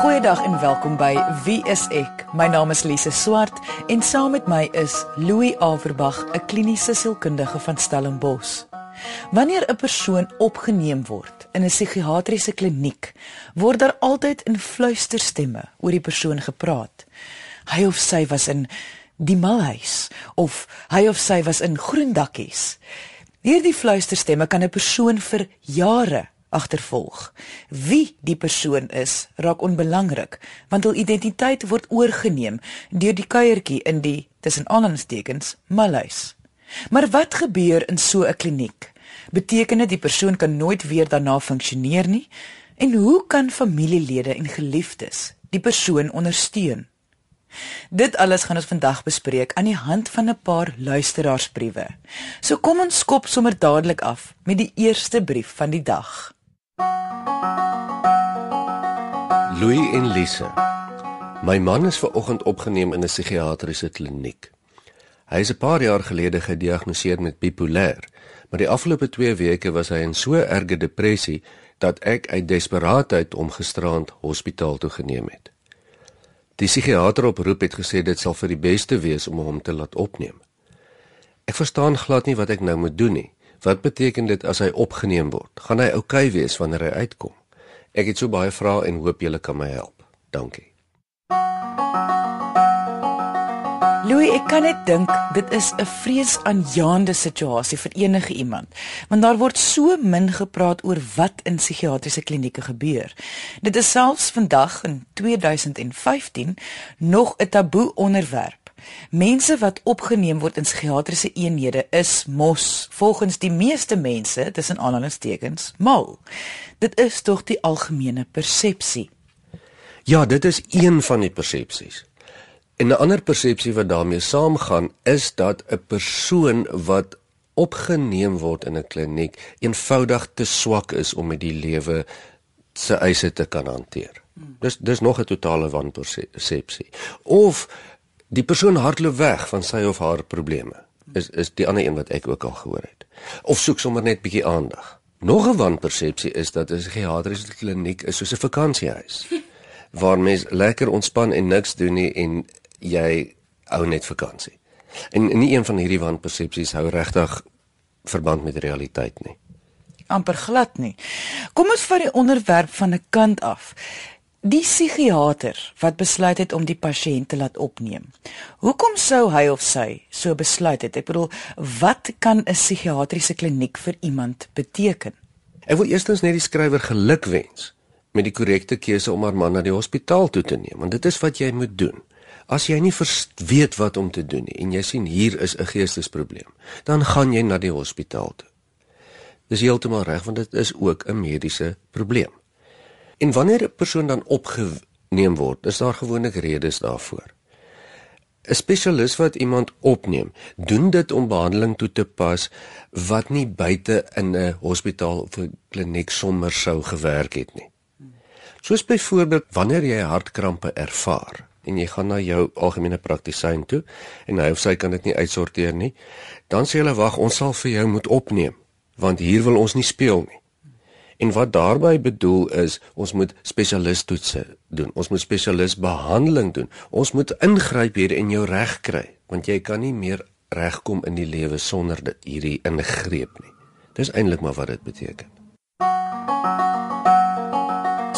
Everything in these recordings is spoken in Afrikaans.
Goeiedag en welkom by Wie is ek? My naam is Lise Swart en saam met my is Louis Averbag, 'n kliniese sielkundige van Stellenbosch. Wanneer 'n persoon opgeneem word in 'n psigiatriese kliniek, word daar altyd in fluisterstemme oor die persoon gepraat. Hy of sy was in die malhuis of hy of sy was in groendakkies. Hierdie fluisterstemme kan 'n persoon vir jare agtervolg. Wie die persoon is, raak onbelangrik, want hul identiteit word oorgeneem deur die kuiertjie in die tussen aanhalingstekens malhuis. Maar wat gebeur in so 'n kliniek? Beteken dit die persoon kan nooit weer daarna funksioneer nie? En hoe kan familielede en geliefdes die persoon ondersteun? Dit alles gaan ons vandag bespreek aan die hand van 'n paar luisteraarsbriewe. So kom ons skop sommer dadelik af met die eerste brief van die dag. Louis en Lise. My man is ver oggend opgeneem in 'n psigiatriese kliniek. Hy is 'n paar jaar gelede gediagnoseer met bipolêr, maar die afgelope 2 weke was hy in so erge depressie dat ek uit desperaatheid hom gisterand hospitaal toe geneem het. Die psigiater op roep het gesê dit sal vir die beste wees om hom te laat opneem. Ek verstaan glad nie wat ek nou moet doen nie. Wat beteken dit as hy opgeneem word? Gaan hy oukei okay wees wanneer hy uitkom? Ek het so baie vrae en hoop julle kan my help. Dankie. Louis, ek kan net dink dit is 'n vreesaanjaende situasie vir enige iemand, want daar word so min gepraat oor wat in psigiatriese klinieke gebeur. Dit is selfs vandag in 2015 nog 'n taboe onderwerp. Mense wat opgeneem word in psigiatriese eenhede is mos volgens die meeste mense tussen aanhalingstekens mal. Dit is tog die algemene persepsie. Ja, dit is een van die persepsies. En 'n ander persepsie wat daarmee saamgaan is dat 'n persoon wat opgeneem word in 'n kliniek eenvoudig te swak is om met die lewe se eise te kan hanteer. Dis dis nog 'n totale wanpersepsie. Of die persoon hardloop weg van sy of haar probleme. Is is die ander een wat ek ook al gehoor het. Of soek sommer net bietjie aandag. Nog 'n wanpersepsie is dat 'n psigiatriese kliniek is soos 'n vakansiehuis waar mens lekker ontspan en niks doen nie en jy hou net vakansie. En nie een van hierdie wanpersepsies hou regtig verband met realiteit nie. amper glad nie. Kom ons vat die onderwerp van 'n kant af. Die psigiater wat besluit het om die pasiënt te laat opneem. Hoekom sou hy of sy so besluit het? Ek bedoel, wat kan 'n psigiatriese kliniek vir iemand beteken? Ek wil eerstens net die skrywer gelukwens met die korrekte keuse om haar man na die hospitaal toe te neem, want dit is wat jy moet doen. As jy nie weet wat om te doen nie en jy sien hier is 'n geestesprobleem, dan gaan jy na die hospitaal toe. Dis heeltemal reg want dit is ook 'n mediese probleem. En wanneer 'n persoon dan opgeneem word, is daar gewoonlik redes daarvoor. 'n Spesialis wat iemand opneem, doen dit om behandeling toe te pas wat nie buite in 'n hospitaal of 'n kliniek sommer sou gewerk het nie. Soos byvoorbeeld wanneer jy hartkrampe ervaar en jy gaan na jou algemene praktisyn toe en hy of sy kan dit nie uitsorteer nie, dan sê hulle wag, ons sal vir jou moet opneem want hier wil ons nie speel nie. En wat daarbey bedoel is, ons moet spesialisttoetse doen. Ons moet spesialistbehandeling doen. Ons moet ingryp hier en jou reg kry, want jy kan nie meer regkom in die lewe sonder dit hierdie ingreep nie. Dis eintlik maar wat dit beteken.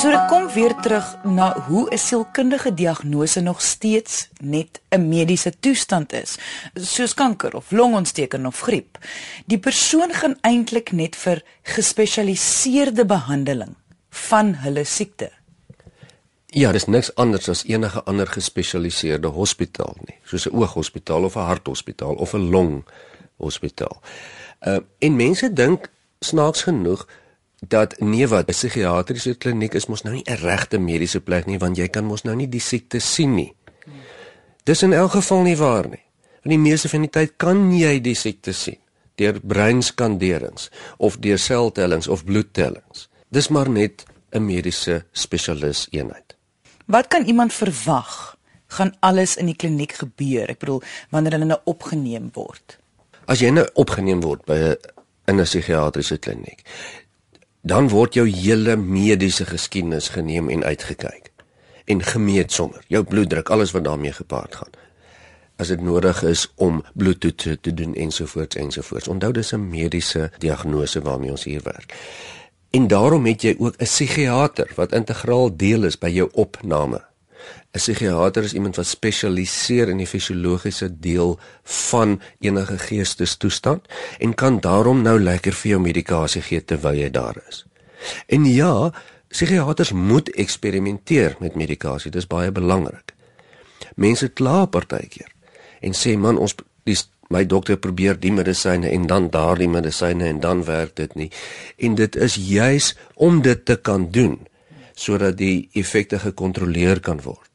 So dit kom weer terug na hoe 'n sielkundige diagnose nog steeds net 'n mediese toestand is, soos kanker of longontsteking of griep. Die persoon gaan eintlik net vir gespesialiseerde behandeling van hulle siekte. Ja, dis niks anders as enige ander gespesialiseerde hospitaal nie, soos 'n ooghospitaal of 'n harthospitaal of 'n longhospitaal. Uh en mense dink snaaks genoeg dat nee wat 'n psigiatriese kliniek is mos nou nie 'n regte mediese plek nie want jy kan mos nou nie die siekte sien nie. Dis in elk geval nie waar nie. In die meeste van die tyd kan jy die siekte sien deur breinskanderings of deur seltellings of bloedtellings. Dis maar net 'n mediese spesialis eenheid. Wat kan iemand verwag? Gaan alles in die kliniek gebeur? Ek bedoel wanneer hulle nou opgeneem word. As jy nou opgeneem word by 'n in 'n psigiatriese kliniek, dan word jou hele mediese geskiedenis geneem en uitgekyk. en gemeet sommer jou bloeddruk, alles wat daarmee gepaard gaan. As dit nodig is om bloedtoetse te doen ensovoorts ensovoorts. Onthou dis 'n mediese diagnose waarmee ons hier werk. En daarom het jy ook 'n psigiater wat integraal deel is by jou opname 'n Psigiater is iemand wat spesialiseer in die fisiologiese deel van enige geestestoestand en kan daarom nou lekker vir jou medikasie gee terwyl jy daar is. En ja, psigiaters moet eksperimenteer met medikasie, dis baie belangrik. Mense kla partykeer en sê man ons die my dokter probeer die medisyne en dan daardie medisyne en dan werk dit nie. En dit is juis om dit te kan doen sodat die effekte gekontroleer kan word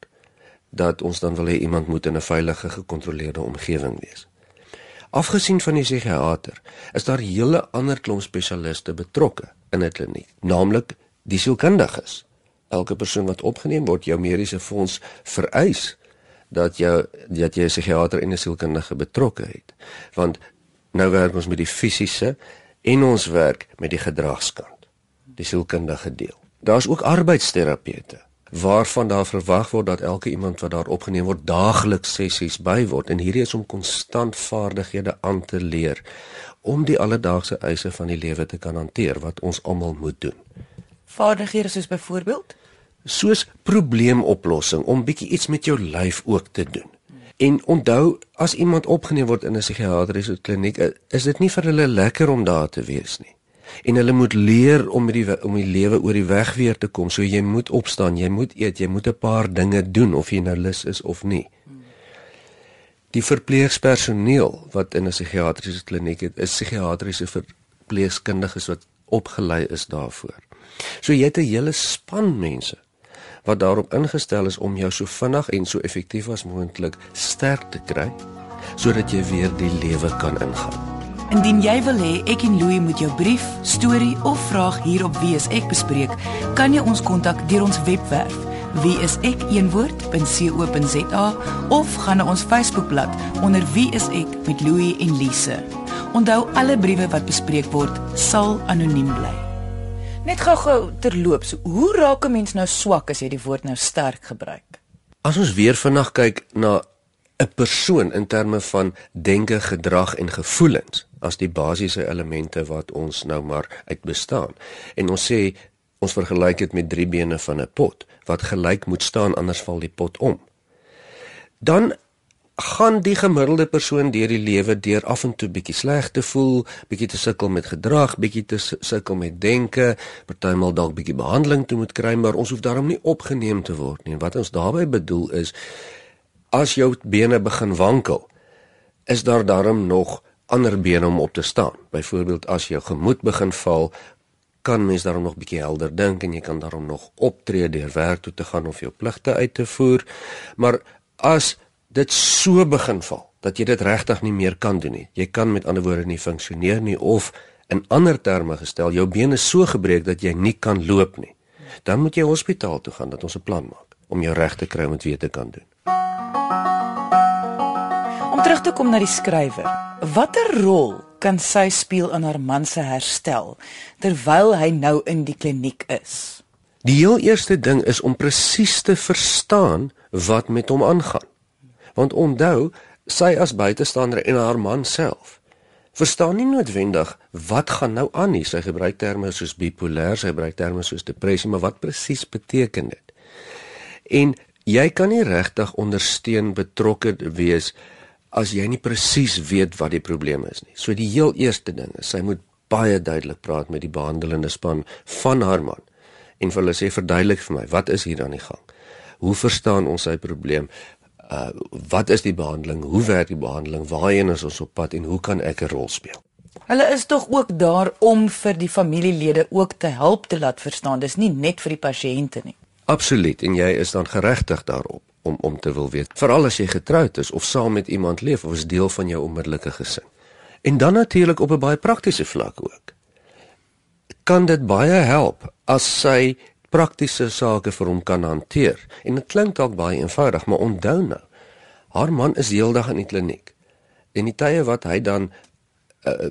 dat ons dan wil hê iemand moet in 'n veilige gekontroleerde omgewing wees. Afgesien van die psigiater, is daar hele ander klomp spesialiste betrokke in 'n kliniek, naamlik die sielkundiges. Elke persoon wat opgeneem word, jou mediese fonds vereis dat jy dat jy 'n psigiater en 'n sielkundige betrokke het. Want nou werk ons met die fisiese en ons werk met die gedragskant, die sielkundige deel. Daar's ook arbeidsterapeute waarvan daar verwag word dat elke iemand wat daar opgeneem word daagliks sessies byword en hierdie is om konstant vaardighede aan te leer om die alledaagse eise van die lewe te kan hanteer wat ons almal moet doen. Vaardighede soos byvoorbeeld soos probleemoplossing om bietjie iets met jou lyf ook te doen. En onthou, as iemand opgeneem word in 'n psigiatriese kliniek, is dit nie vir hulle lekker om daar te wees nie en hulle moet leer om met die om die lewe oor die weg weer te kom. So jy moet opstaan, jy moet eet, jy moet 'n paar dinge doen of jy nou lus is of nie. Die verpleegspersoneel wat in 'n psigiatriese kliniek het, is psigiatriese verpleegkundiges wat opgelei is daarvoor. So jy het 'n hele span mense wat daarop ingestel is om jou so vinnig en so effektief as moontlik sterk te kry sodat jy weer die lewe kan ingaan. Indien jy wil hê ek en Louie moet jou brief, storie of vraag hier op Wie is ek bespreek, kan jy ons kontak deur ons webwerf wieisek.co.za of gaan na ons Facebookblad onder Wie is ek met Louie en Lise. Onthou alle briewe wat bespreek word sal anoniem bly. Net gou-gou terloops, hoe raak 'n mens nou swak as jy die woord nou sterk gebruik? As ons weer vinnig kyk na 'n persoon in terme van denke, gedrag en gevoelens as die basiese elemente wat ons nou maar uit bestaan. En ons sê ons vergelyk dit met drie bene van 'n pot wat gelyk moet staan anders val die pot om. Dan gaan die gemiddelde persoon deur die lewe deur af en toe bietjie sleg te voel, bietjie te sukkel met gedrag, bietjie te sukkel met denke, partymal dalk bietjie behandeling toe moet kry, maar ons hoef daarom nie opgeneem te word nie. Wat ons daarmee bedoel is as jou bene begin wankel, is daar daarom nog ander bene om op te staan. Byvoorbeeld as jou gemoed begin val, kan mens daarom nog bietjie helder dink en jy kan daarom nog optree deur werk toe te gaan of jou pligte uit te voer. Maar as dit so begin val dat jy dit regtig nie meer kan doen nie. Jy kan met ander woorde nie funksioneer nie of in ander terme gestel, jou bene so gebreek dat jy nie kan loop nie. Dan moet jy hospitaal toe gaan dat ons 'n plan maak om jou reg te kry om dit weer te kan doen. Terug te kom na die skrywer. Watter rol kan sy speel in haar man se herstel terwyl hy nou in die kliniek is? Die heel eerste ding is om presies te verstaan wat met hom aangaan. Want onthou, sy as buitestander en haar man self verstaan nie noodwendig wat gaan nou aan nie. Sy gebruik terme soos bipolêr, sy gebruik terme soos depressie, maar wat presies beteken dit? En jy kan nie regtig ondersteun betrokke wees as jy nie presies weet wat die probleem is nie. So die heel eerste ding is sy moet baie duidelik praat met die behandelende span van haar man en vir hulle sê verduidelik vir my wat is hier aan die gang. Hoe verstaan ons sy probleem? Uh wat is die behandeling? Hoe werk die behandeling? Waarheen is ons op pad en hoe kan ek 'n rol speel? Hulle is tog ook daar om vir die familielede ook te help te laat verstaan. Dis nie net vir die pasiënte nie. Absoluut en jy is dan geregtig daarop om om te wil weet veral as jy getroud is of saam met iemand leef of is deel van jou onmiddellike gesin. En dan natuurlik op 'n baie praktiese vlak ook. Kan dit baie help as sy praktiese sake vir hom kan hanteer. En dit klink dalk baie eenvoudig, maar onthou nou, haar man is heeldag in die kliniek. En die tye wat hy dan uh,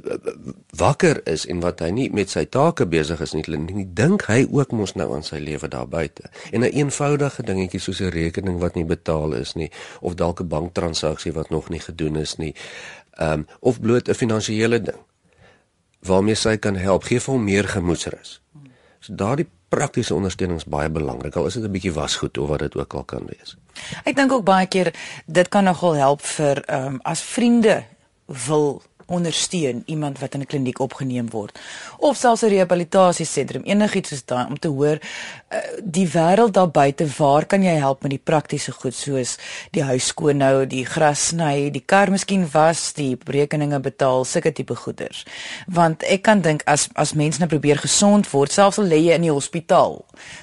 wakker is en wat hy nie met sy take besig is nie, nie dink hy ook mos nou aan sy lewe daar buite. En 'n eenvoudige dingetjie soos 'n rekening wat nie betaal is nie of dalk 'n banktransaksie wat nog nie gedoen is nie. Um, of bloot 'n finansiële ding waarmee sy kan help, gee vir hom meer gemoedsrus. So daardie praktiese ondersteuning is baie belangrik. Al is dit 'n bietjie wasgoed of wat dit ook al kan wees. Ek dink ook baie keer dit kan nogal help vir ehm um, as vriende wil ondersteun iemand wat in 'n kliniek opgeneem word of selfs 'n rehabilitasiesentrum enigiets soos daai om te hoor uh, die wêreld daar buite waar kan jy help met die praktiese goed soos die huis skoon hou, die gras sny, die kar miskien was, die rekeninge betaal, sulke tipe goeders. Want ek kan dink as as mense nou probeer gesond word, selfs al lê jy in die hospitaal,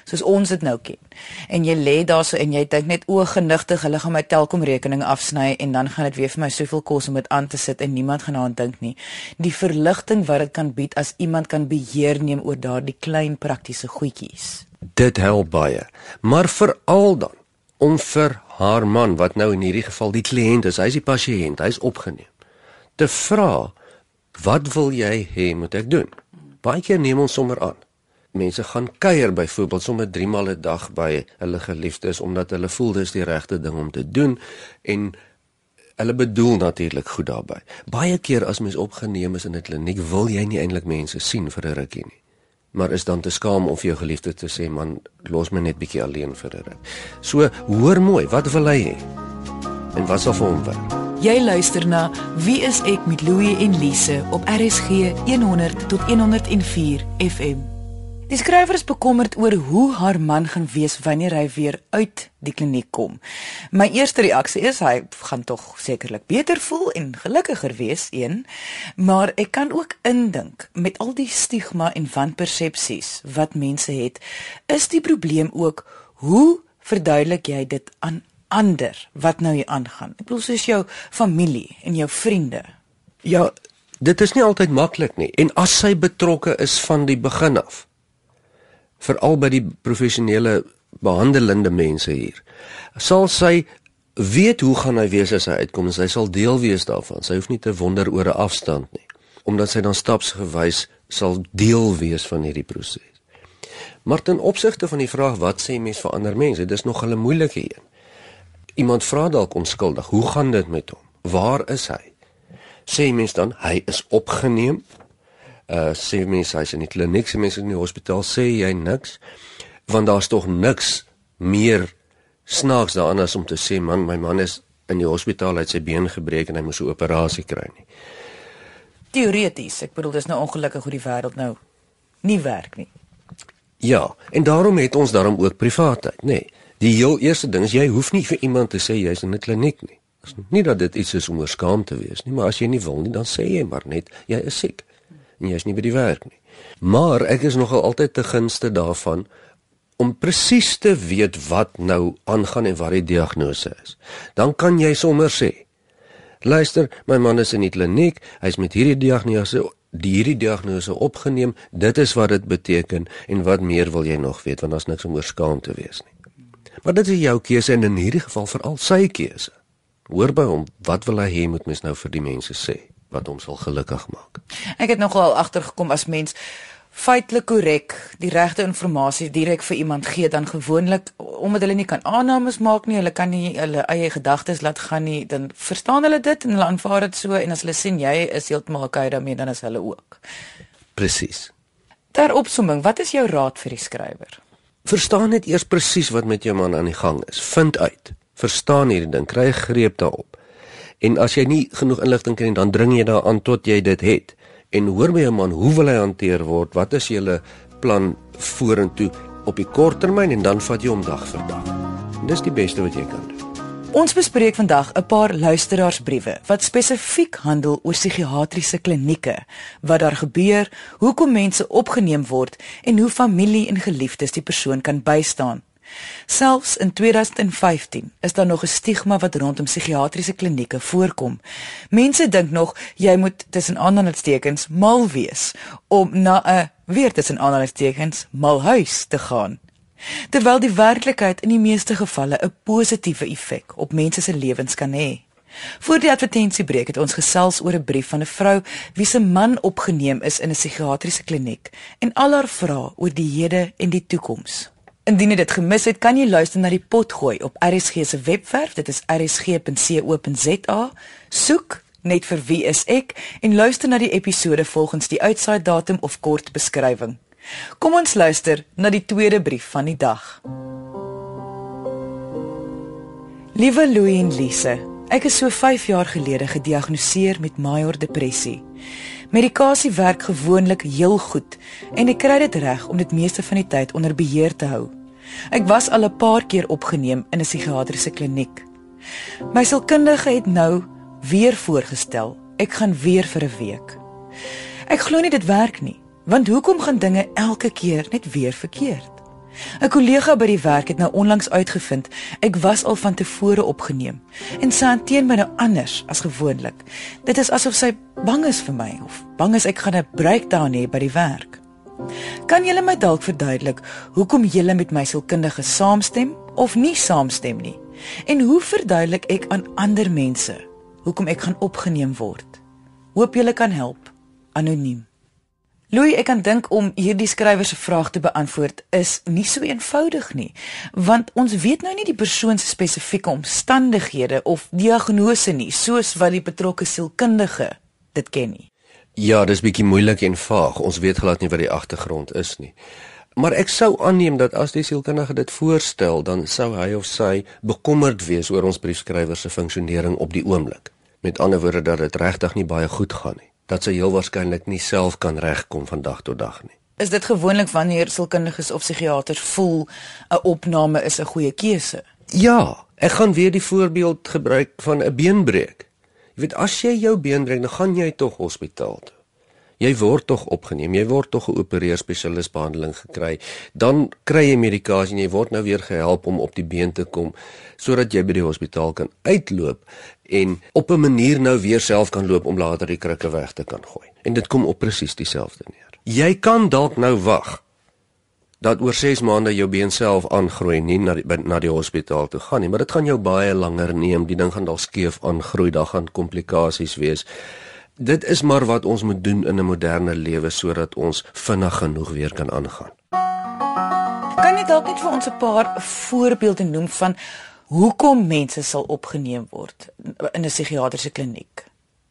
soos ons dit nou ken. En jy lê daar so en jy dink net o, genigtig, hulle gaan my Telkom rekening afsny en dan gaan dit weer vir my soveel kos om dit aan te sit en niemand gaan aan dink nie. Die verligting wat dit kan bied as iemand kan beheer neem oor daardie klein praktiese goedjies. Dit help baie. Maar veral dan om vir haar man wat nou in hierdie geval die kliënt is, hy's die pasiënt, hy's opgeneem. Te vra, wat wil jy hê moet ek doen? Baie keer neem ons sommer aan. Mense gaan kuier byvoorbeeld sommer 3 maal 'n dag by hulle geliefdes omdat hulle voel dis die regte ding om te doen en hulle bedoel natuurlik goed daarbey. Baie keer as mens opgeneem is in 'n kliniek, wil jy nie eintlik mense sien vir 'n rukkie nie. Maar is dan te skaam om vir jou geliefde te sê man, los my net bietjie alleen vir 'n ruk. So, hoor mooi, wat wil hy hê? En wat sal vir hom werk? Jy luister na Wie is ek met Louie en Lise op RSG 100 tot 104 FM. Die skrywer is bekommerd oor hoe haar man gaan wees wanneer hy weer uit die kliniek kom. My eerste reaksie is hy gaan tog sekerlik beter voel en gelukkiger wees, een, maar ek kan ook indink met al die stigma en wanpersepsies wat mense het, is die probleem ook hoe verduidelik jy dit aan ander wat nou hier aangaan? Ek bedoel soos jou familie en jou vriende. Ja, dit is nie altyd maklik nie en as sy betrokke is van die begin af veral by die professionele behandelende mense hier. Sal sy weet hoe gaan hy wees as hy uitkom en sy sal deel wees daarvan. Sy hoef nie te wonder oor 'n afstand nie, omdat sy dan stapsgewys sal deel wees van hierdie proses. Maar ten opsigte van die vraag wat sê mense vir ander mense, dis nog 'n moeilike een. Iemand vra dalk onskuldig, hoe gaan dit met hom? Waar is hy? Sê mense dan hy is opgeneem? Uh sê mense hy's in die kliniek, sê mense in die hospitaal sê jy niks want daar's tog niks meer snaaks daaraan as om te sê man my man is in die hospitaal het sy been gebreek en hy moes 'n operasie kry nie. Teoreties, ek bedoel dis nou ongelukkig hoe die wêreld nou nie werk nie. Ja, en daarom het ons daarom ook privaatheid, nê. Nee, die heel eerste ding is jy hoef nie vir iemand te sê jy's in 'n kliniek nie. Dis nie dat dit iets is om oor skaam te wees nie, maar as jy nie wil nie, dan sê jy maar net jy is siek en jy's nie by die werk nie. Maar ek is nogal altyd te gunste daarvan om presies te weet wat nou aangaan en wat die diagnose is. Dan kan jy sommer sê: "Luister, my man is in die kliniek, hy's met hierdie diagnose, hierdie diagnose opgeneem. Dit is wat dit beteken en wat meer wil jy nog weet want daar's niks om oor skaam te wees nie." Maar dit is jou keuse en in hierdie geval veral sy keuse. Hoor by hom, wat wil hy hê moet mens nou vir die mense sê? Wat hom sal gelukkig maak. Ek het nogal agtergekom as mens feitelik korrek die regte inligting direk vir iemand gee dan gewoonlik omdat hulle nie kan aannames maak nie, hulle kan nie hulle eie gedagtes laat gaan nie, dan verstaan hulle dit en hulle aanvaar dit so en as hulle sien jy is heeltemal okay daarmee dan is hulle ook. Presies. Ter opsomming, wat is jou raad vir die skrywer? Verstaan net eers presies wat met jou man aan die gang is. Vind uit. Verstaan hierdie ding, kry greep daarop. En as jy nie genoeg inligting kry dan dring jy daaraan tot jy dit het. En hoor my man, hoe wil hy hanteer word? Wat is julle plan vorentoe op die kort termyn en dan vat jy hom dag vir dag. Dis die beste wat jy kan doen. Ons bespreek vandag 'n paar luisteraarsbriewe wat spesifiek handel oor psigiatriese klinieke, wat daar gebeur, hoekom mense opgeneem word en hoe familie en geliefdes die persoon kan bystaan. Selfs in 2015 is daar nog 'n stigma wat rondom psigiatriese klinieke voorkom. Mense dink nog jy moet tussen aanhalingstekens mal wees om na 'n weer tussen aanhalingstekens mal huis te gaan. Terwyl die werklikheid in die meeste gevalle 'n positiewe effek op mense se lewens kan hê. Voor die advertensiebreek het ons gesels oor 'n brief van 'n vrou wie se man opgeneem is in 'n psigiatriese kliniek en al haar vrae oor die hede en die toekoms. Indien jy dit gemis het, kan jy luister na die potgooi op RSG se webwerf. Dit is rsg.co.za. Soek net vir wie is ek en luister na die episode volgens die uitsaai datum of kort beskrywing. Kom ons luister na die tweede brief van die dag. Liewe Louie en Lise, ek is so 5 jaar gelede gediagnoseer met major depressie. Medikasie werk gewoonlik heel goed en ek kry dit reg om dit meeste van die tyd onder beheer te hou. Ek was al 'n paar keer opgeneem in 'n psigiatriese kliniek. My sielkundige het nou weer voorgestel. Ek gaan weer vir 'n week. Ek glo nie dit werk nie, want hoekom gaan dinge elke keer net weer verkeerd? 'n Kollega by die werk het nou onlangs uitgevind ek was al van tevore opgeneem en sy hanteer my nou anders as gewoonlik. Dit is asof sy bang is vir my of bang is ek gaan 'n breakdown hê by die werk. Kan julle my dalk verduidelik hoekom julle met my sielkundige saamstem of nie saamstem nie? En hoe verduidelik ek aan ander mense hoekom ek gaan opgeneem word? Hoop julle kan help. Anoniem. Louis, ek kan dink om hierdie skrywer se vraag te beantwoord is nie so eenvoudig nie, want ons weet nou nie die persoon se spesifieke omstandighede of diagnose nie, soos wat die betrokke sielkundige dit ken nie. Ja, dis bietjie moeilik en vaag. Ons weet glad nie wat die agtergrond is nie. Maar ek sou aanneem dat as die sielkundige dit voorstel, dan sou hy of sy bekommerd wees oor ons briefskrywer se funksionering op die oomblik. Met ander woorde dat dit regtig nie baie goed gaan nie dat sy heel waarskynlik nie self kan regkom van dag tot dag nie. Is dit gewoonlik wanneer sielkundiges of psigiaters voel 'n opname is 'n goeie keuse? Ja, ek gaan weer die voorbeeld gebruik van 'n beenbreek. Jy weet as jy jou been breek, dan gaan jy tog hospitaal toe. Jy word tog opgeneem, jy word tog geopereer, spesialis behandeling gekry, dan kry jy medikasie en jy word nou weer gehelp om op die been te kom sodat jy by die hospitaal kan uitloop en op 'n manier nou weer self kan loop om later die krikke weg te kan gooi. En dit kom op presies dieselfde neer. Jy kan dalk nou wag dat oor 6 maande jou been self aangroei nie na die, na die hospitaal toe gaan nie, maar dit gaan jou baie langer neem. Die ding gaan dalk skeef aangroei, daar gaan komplikasies wees. Dit is maar wat ons moet doen in 'n moderne lewe sodat ons vinnig genoeg weer kan aangaan. Kan jy dalk net vir ons 'n paar voorbeelde noem van hoekom mense sal opgeneem word in 'n psigiatriese kliniek.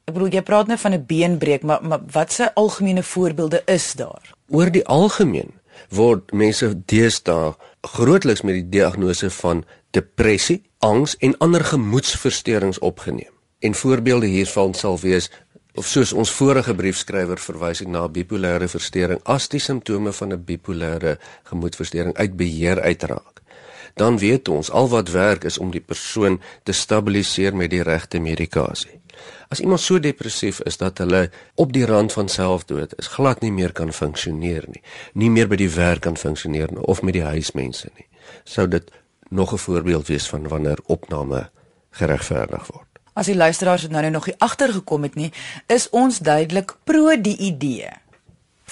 Ek bedoel jy praat nou van 'n beenbreek, maar maar watse algemene voorbeelde is daar? Oor die algemeen word mense deesdae grootliks met die diagnose van depressie, angs en ander gemoedsversteurings opgeneem. En voorbeelde hiervan sal wees of soos ons vorige briefskrywer verwys het na bipolêre versteuring as die simptome van 'n bipolêre gemoedversteuring uit beheer uitraak dan weet ons al wat werk is om die persoon te stabiliseer met die regte medikasie. As iemand so depressief is dat hulle op die rand van selfdood is, glad nie meer kan funksioneer nie, nie meer by die werk kan funksioneer nie of met die huismense nie, sou dit nog 'n voorbeeld wees van wanneer opname geregverdig word. As die luisteraars nou, nou nog nie agtergekom het nie, is ons duidelik pro die idee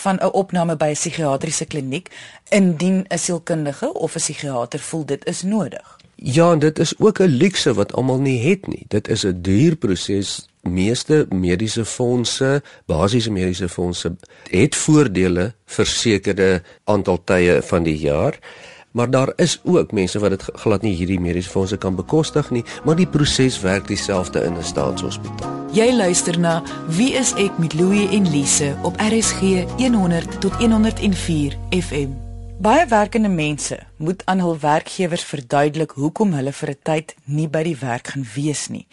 van 'n opname by 'n psigiatriese kliniek indien 'n sielkundige of 'n psigiater voel dit is nodig. Ja, en dit is ook 'n luukse wat almal nie het nie. Dit is 'n duur proses. Meeste mediese fondse, basiese mediese fondse het voordele vir sekerde aantal tye van die jaar. Maar daar is ook mense wat dit glad nie hierdie mediese fondse kan bekostig nie, maar die proses werk dieselfde in 'n staatshospitaal. Jy luister na Wie is ek met Louie en Lise op RSG 100 tot 104 FM. Baie werkende mense moet aan hul werkgewers verduidelik hoekom hulle vir 'n tyd nie by die werk gaan wees nie.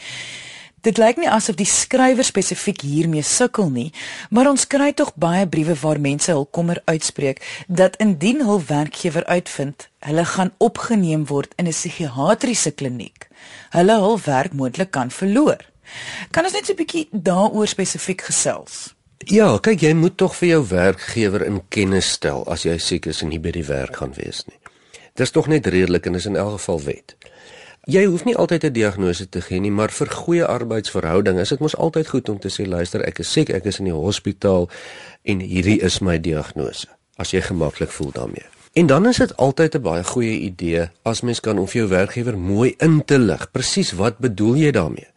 Dit lyk nie asof die skrywer spesifiek hiermee sukkel nie, maar ons kry tog baie briewe waar mense hul kommer uitspreek dat indien hul werkgewer uitvind hulle gaan opgeneem word in 'n psigiatriese kliniek, hulle hul werk moontlik kan verloor. Kan ons net so 'n bietjie daaroor spesifiek gesels? Ja, kyk jy moet tog vir jou werkgewer in kennis stel as jy siek is en nie by die werk gaan wees nie. Dit is tog net redelik en is in elk geval wet. Jy hoef nie altyd 'n diagnose te gee nie, maar vir goeie arbeidsverhoudinge is dit mos altyd goed om te sê luister, ek is siek, ek is in die hospitaal en hierdie is my diagnose. As jy gemaklik voel daarmee. En dan is dit altyd 'n baie goeie idee as mens kan of jou werkgewer mooi in te lig presies wat bedoel jy daarmee.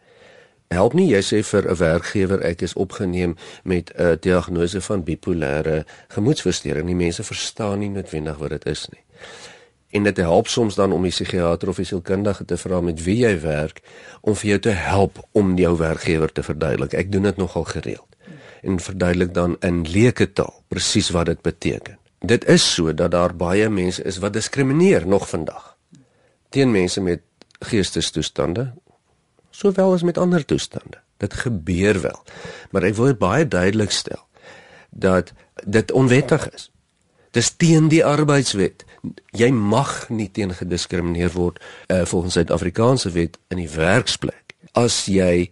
help nie jy sê vir 'n werkgewer ek is opgeneem met 'n diagnose van bipolêre gemoedstoornis nie mense verstaan nie noodwendig wat dit is nie en dit help soms dan om die psigiater of die sielkundige te vra met wie jy werk om vir jou te help om jou werkgewer te verduidelik ek doen dit nogal gereeld en verduidelik dan in leuke taal presies wat dit beteken dit is so dat daar baie mense is wat diskrimineer nog vandag teen mense met geestestoestande sowel as met ander toestande. Dit gebeur wel. Maar ek wil baie duidelik stel dat dit onwettig is. Dis teen die arbeidswet. Jy mag nie teen gediskrimineer word uh, volgens Suid-Afrikaanse wet in die werksplek as jy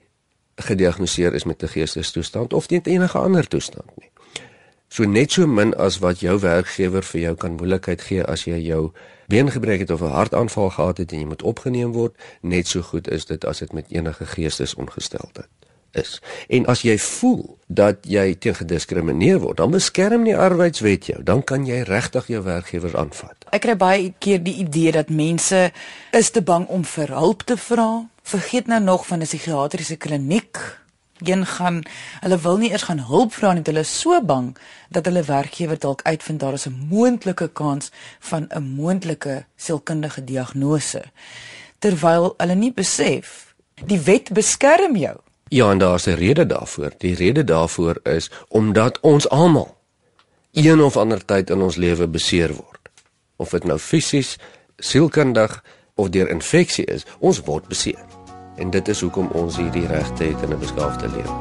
gediagnoseer is met 'n geestesstoestand of enige ander toestand nie. So net so min as wat jou werkgewer vir jou kan moeilikheid gee as jy jou been gebreek het of 'n hartaanval gehad het en jy moet opgeneem word, net so goed is dit as dit met enige geestesongesteldheid is. En as jy voel dat jy teen gediskrimineer word, dan beskerm die arbeidswet jou, dan kan jy regtig jou werkgewer aanvat. Ek kry baie keer die idee dat mense is te bang om vir hulp te vra. Vergeet nou nog van 'n psigiatriese kliniek een gaan hulle wil nie eers gaan hulp vra nie, hulle is so bang dat hulle werkgewer dalk uitvind daar is 'n moontlike kans van 'n moontlike sielkundige diagnose terwyl hulle nie besef die wet beskerm jou. Ja, en daar's 'n rede daarvoor. Die rede daarvoor is omdat ons almal een of ander tyd in ons lewe beseer word. Of dit nou fisies, sielkundig of deur infeksie is, ons word beseer en dit is hoekom ons hierdie regte het in 'n beskaafde lewe.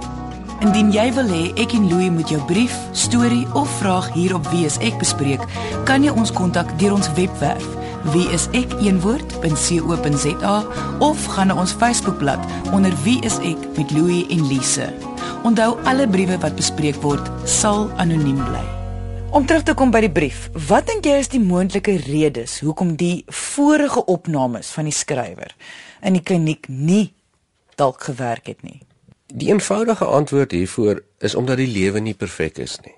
Indien jy wil hê ek en Louie moet jou brief, storie of vraag hier op Wie is ek bespreek, kan jy ons kontak deur ons webwerf wieisek.co.za of gaan na ons Facebookblad onder Wie is ek met Louie en Lise. Onthou alle briewe wat bespreek word sal anoniem bly. Om terug te kom by die brief, wat dink jy is die moontlike redes hoekom die vorige opnames van die skrywer in die kliniek nie dalk gewerk het nie? Die eenvoudige antwoord hiervoor is omdat die lewe nie perfek is nie.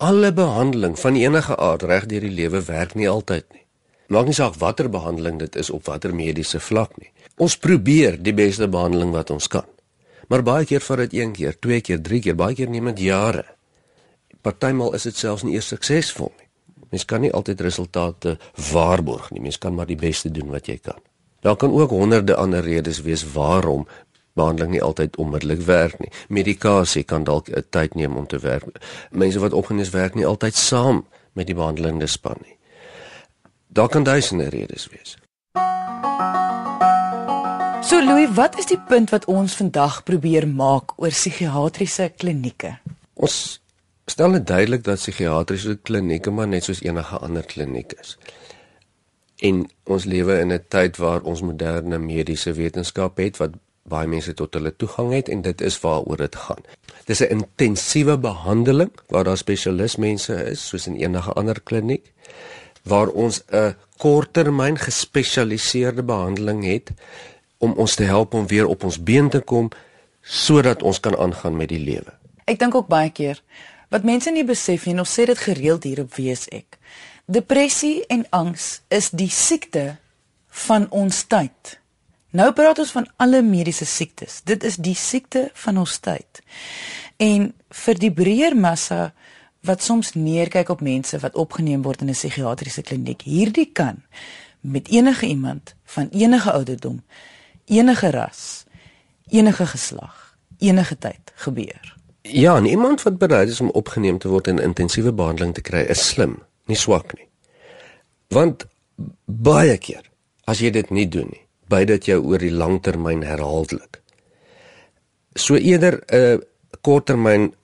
Alle behandeling van enige aard reg deur die lewe werk nie altyd nie. Maak nie saak watter behandeling dit is op watter mediese vlak nie. Ons probeer die beste behandeling wat ons kan. Maar baie keer vat dit een keer, twee keer, drie keer, baie keer neem dit jare. Partymal is dit selfs nie eers suksesvol nie. Mens kan nie altyd resultate waarborg nie. Mens kan maar die beste doen wat jy kan. Daar kan ook honderde ander redes wees waarom behandeling nie altyd onmiddellik werk nie. Medikasie kan dalk 'n tyd neem om te werk. Mense wat opgeneem werk nie altyd saam met die behandelende span nie. Daar kan duisende redes wees. So Louis, wat is die punt wat ons vandag probeer maak oor psigiatriese klinieke? Ons stel net duidelik dat psigiatriese klinieke maar net soos enige ander kliniek is en ons lewe in 'n tyd waar ons moderne mediese wetenskap het wat baie mense tot hulle toegang het en dit is waaroor dit gaan. Dis 'n intensiewe behandeling waar daar spesialistmense is soos in enige ander kliniek waar ons 'n korttermyn gespesialiseerde behandeling het om ons te help om weer op ons been te kom sodat ons kan aangaan met die lewe. Ek dink ook baie keer wat mense nie besef nie en ons sê dit gereeld hier op wees ek. Depressie en angs is die siekte van ons tyd. Nou praat ons van alle mediese siektes. Dit is die siekte van ons tyd. En vir die breër massa wat soms neerkyk op mense wat opgeneem word in 'n psigiatriese kliniek, hierdie kan met enige iemand van enige ouderdom, enige ras, enige geslag, enige tyd gebeur. Ja, iemand wat bereid is om opgeneem te word en intensiewe behandeling te kry, is slim nie swak nie. Want baie keer as jy dit nie doen nie, by dit jou oor die langtermyn herhaaldelik. So eerder 'n korttermyn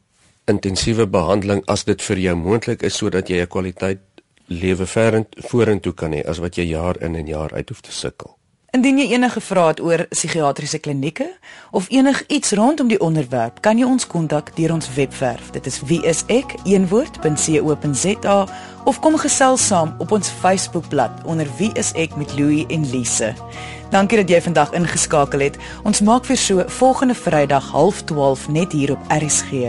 intensiewe behandeling as dit vir jou moontlik is sodat jy 'n kwaliteit lewe vorentoe kan hê as wat jy jaar in en jaar uit hoef te sukkel. Indien jy enige vrae het oor psigiatriese klinieke of enigiets rondom die onderwerp, kan jy ons kontak deur ons webwerf. Dit is wieisek.co.za of kom gesels saam op ons Facebookblad onder wieisek met Louie en Lise. Dankie dat jy vandag ingeskakel het. Ons maak weer so volgende Vrydag 12:30 net hier op RSG.